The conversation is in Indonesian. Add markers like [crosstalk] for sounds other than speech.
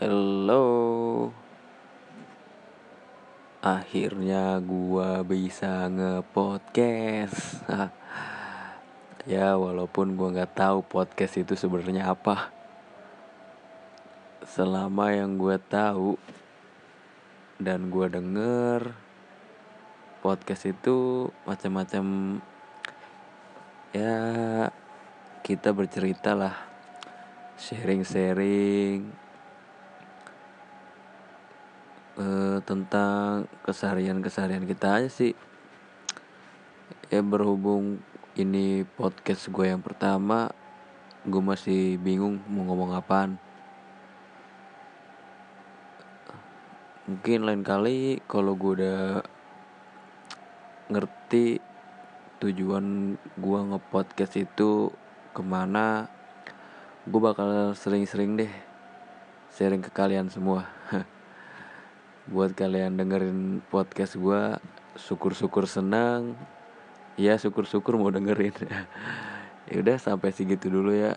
Halo Akhirnya gua bisa nge-podcast. [laughs] Ya walaupun gua nggak tahu podcast itu sebenarnya apa. Selama yang gua tahu Dan gua denger Podcast itu macam-macam Ya kita bercerita lah. Sharing-sharing uh, tentang keseharian-keseharian kita aja sih. Ya berhubung ini podcast gue yang pertama gue masih bingung mau ngomong apaan. Mungkin lain kali kalau gue udah ngerti tujuan gue ngepodcast itu ke mana gue bakal sering-sering deh sharing ke kalian semua [laughs] buat kalian dengerin podcast gue syukur-syukur senang. Ya syukur-syukur mau dengerin. [laughs] Ya udah sampai segitu dulu ya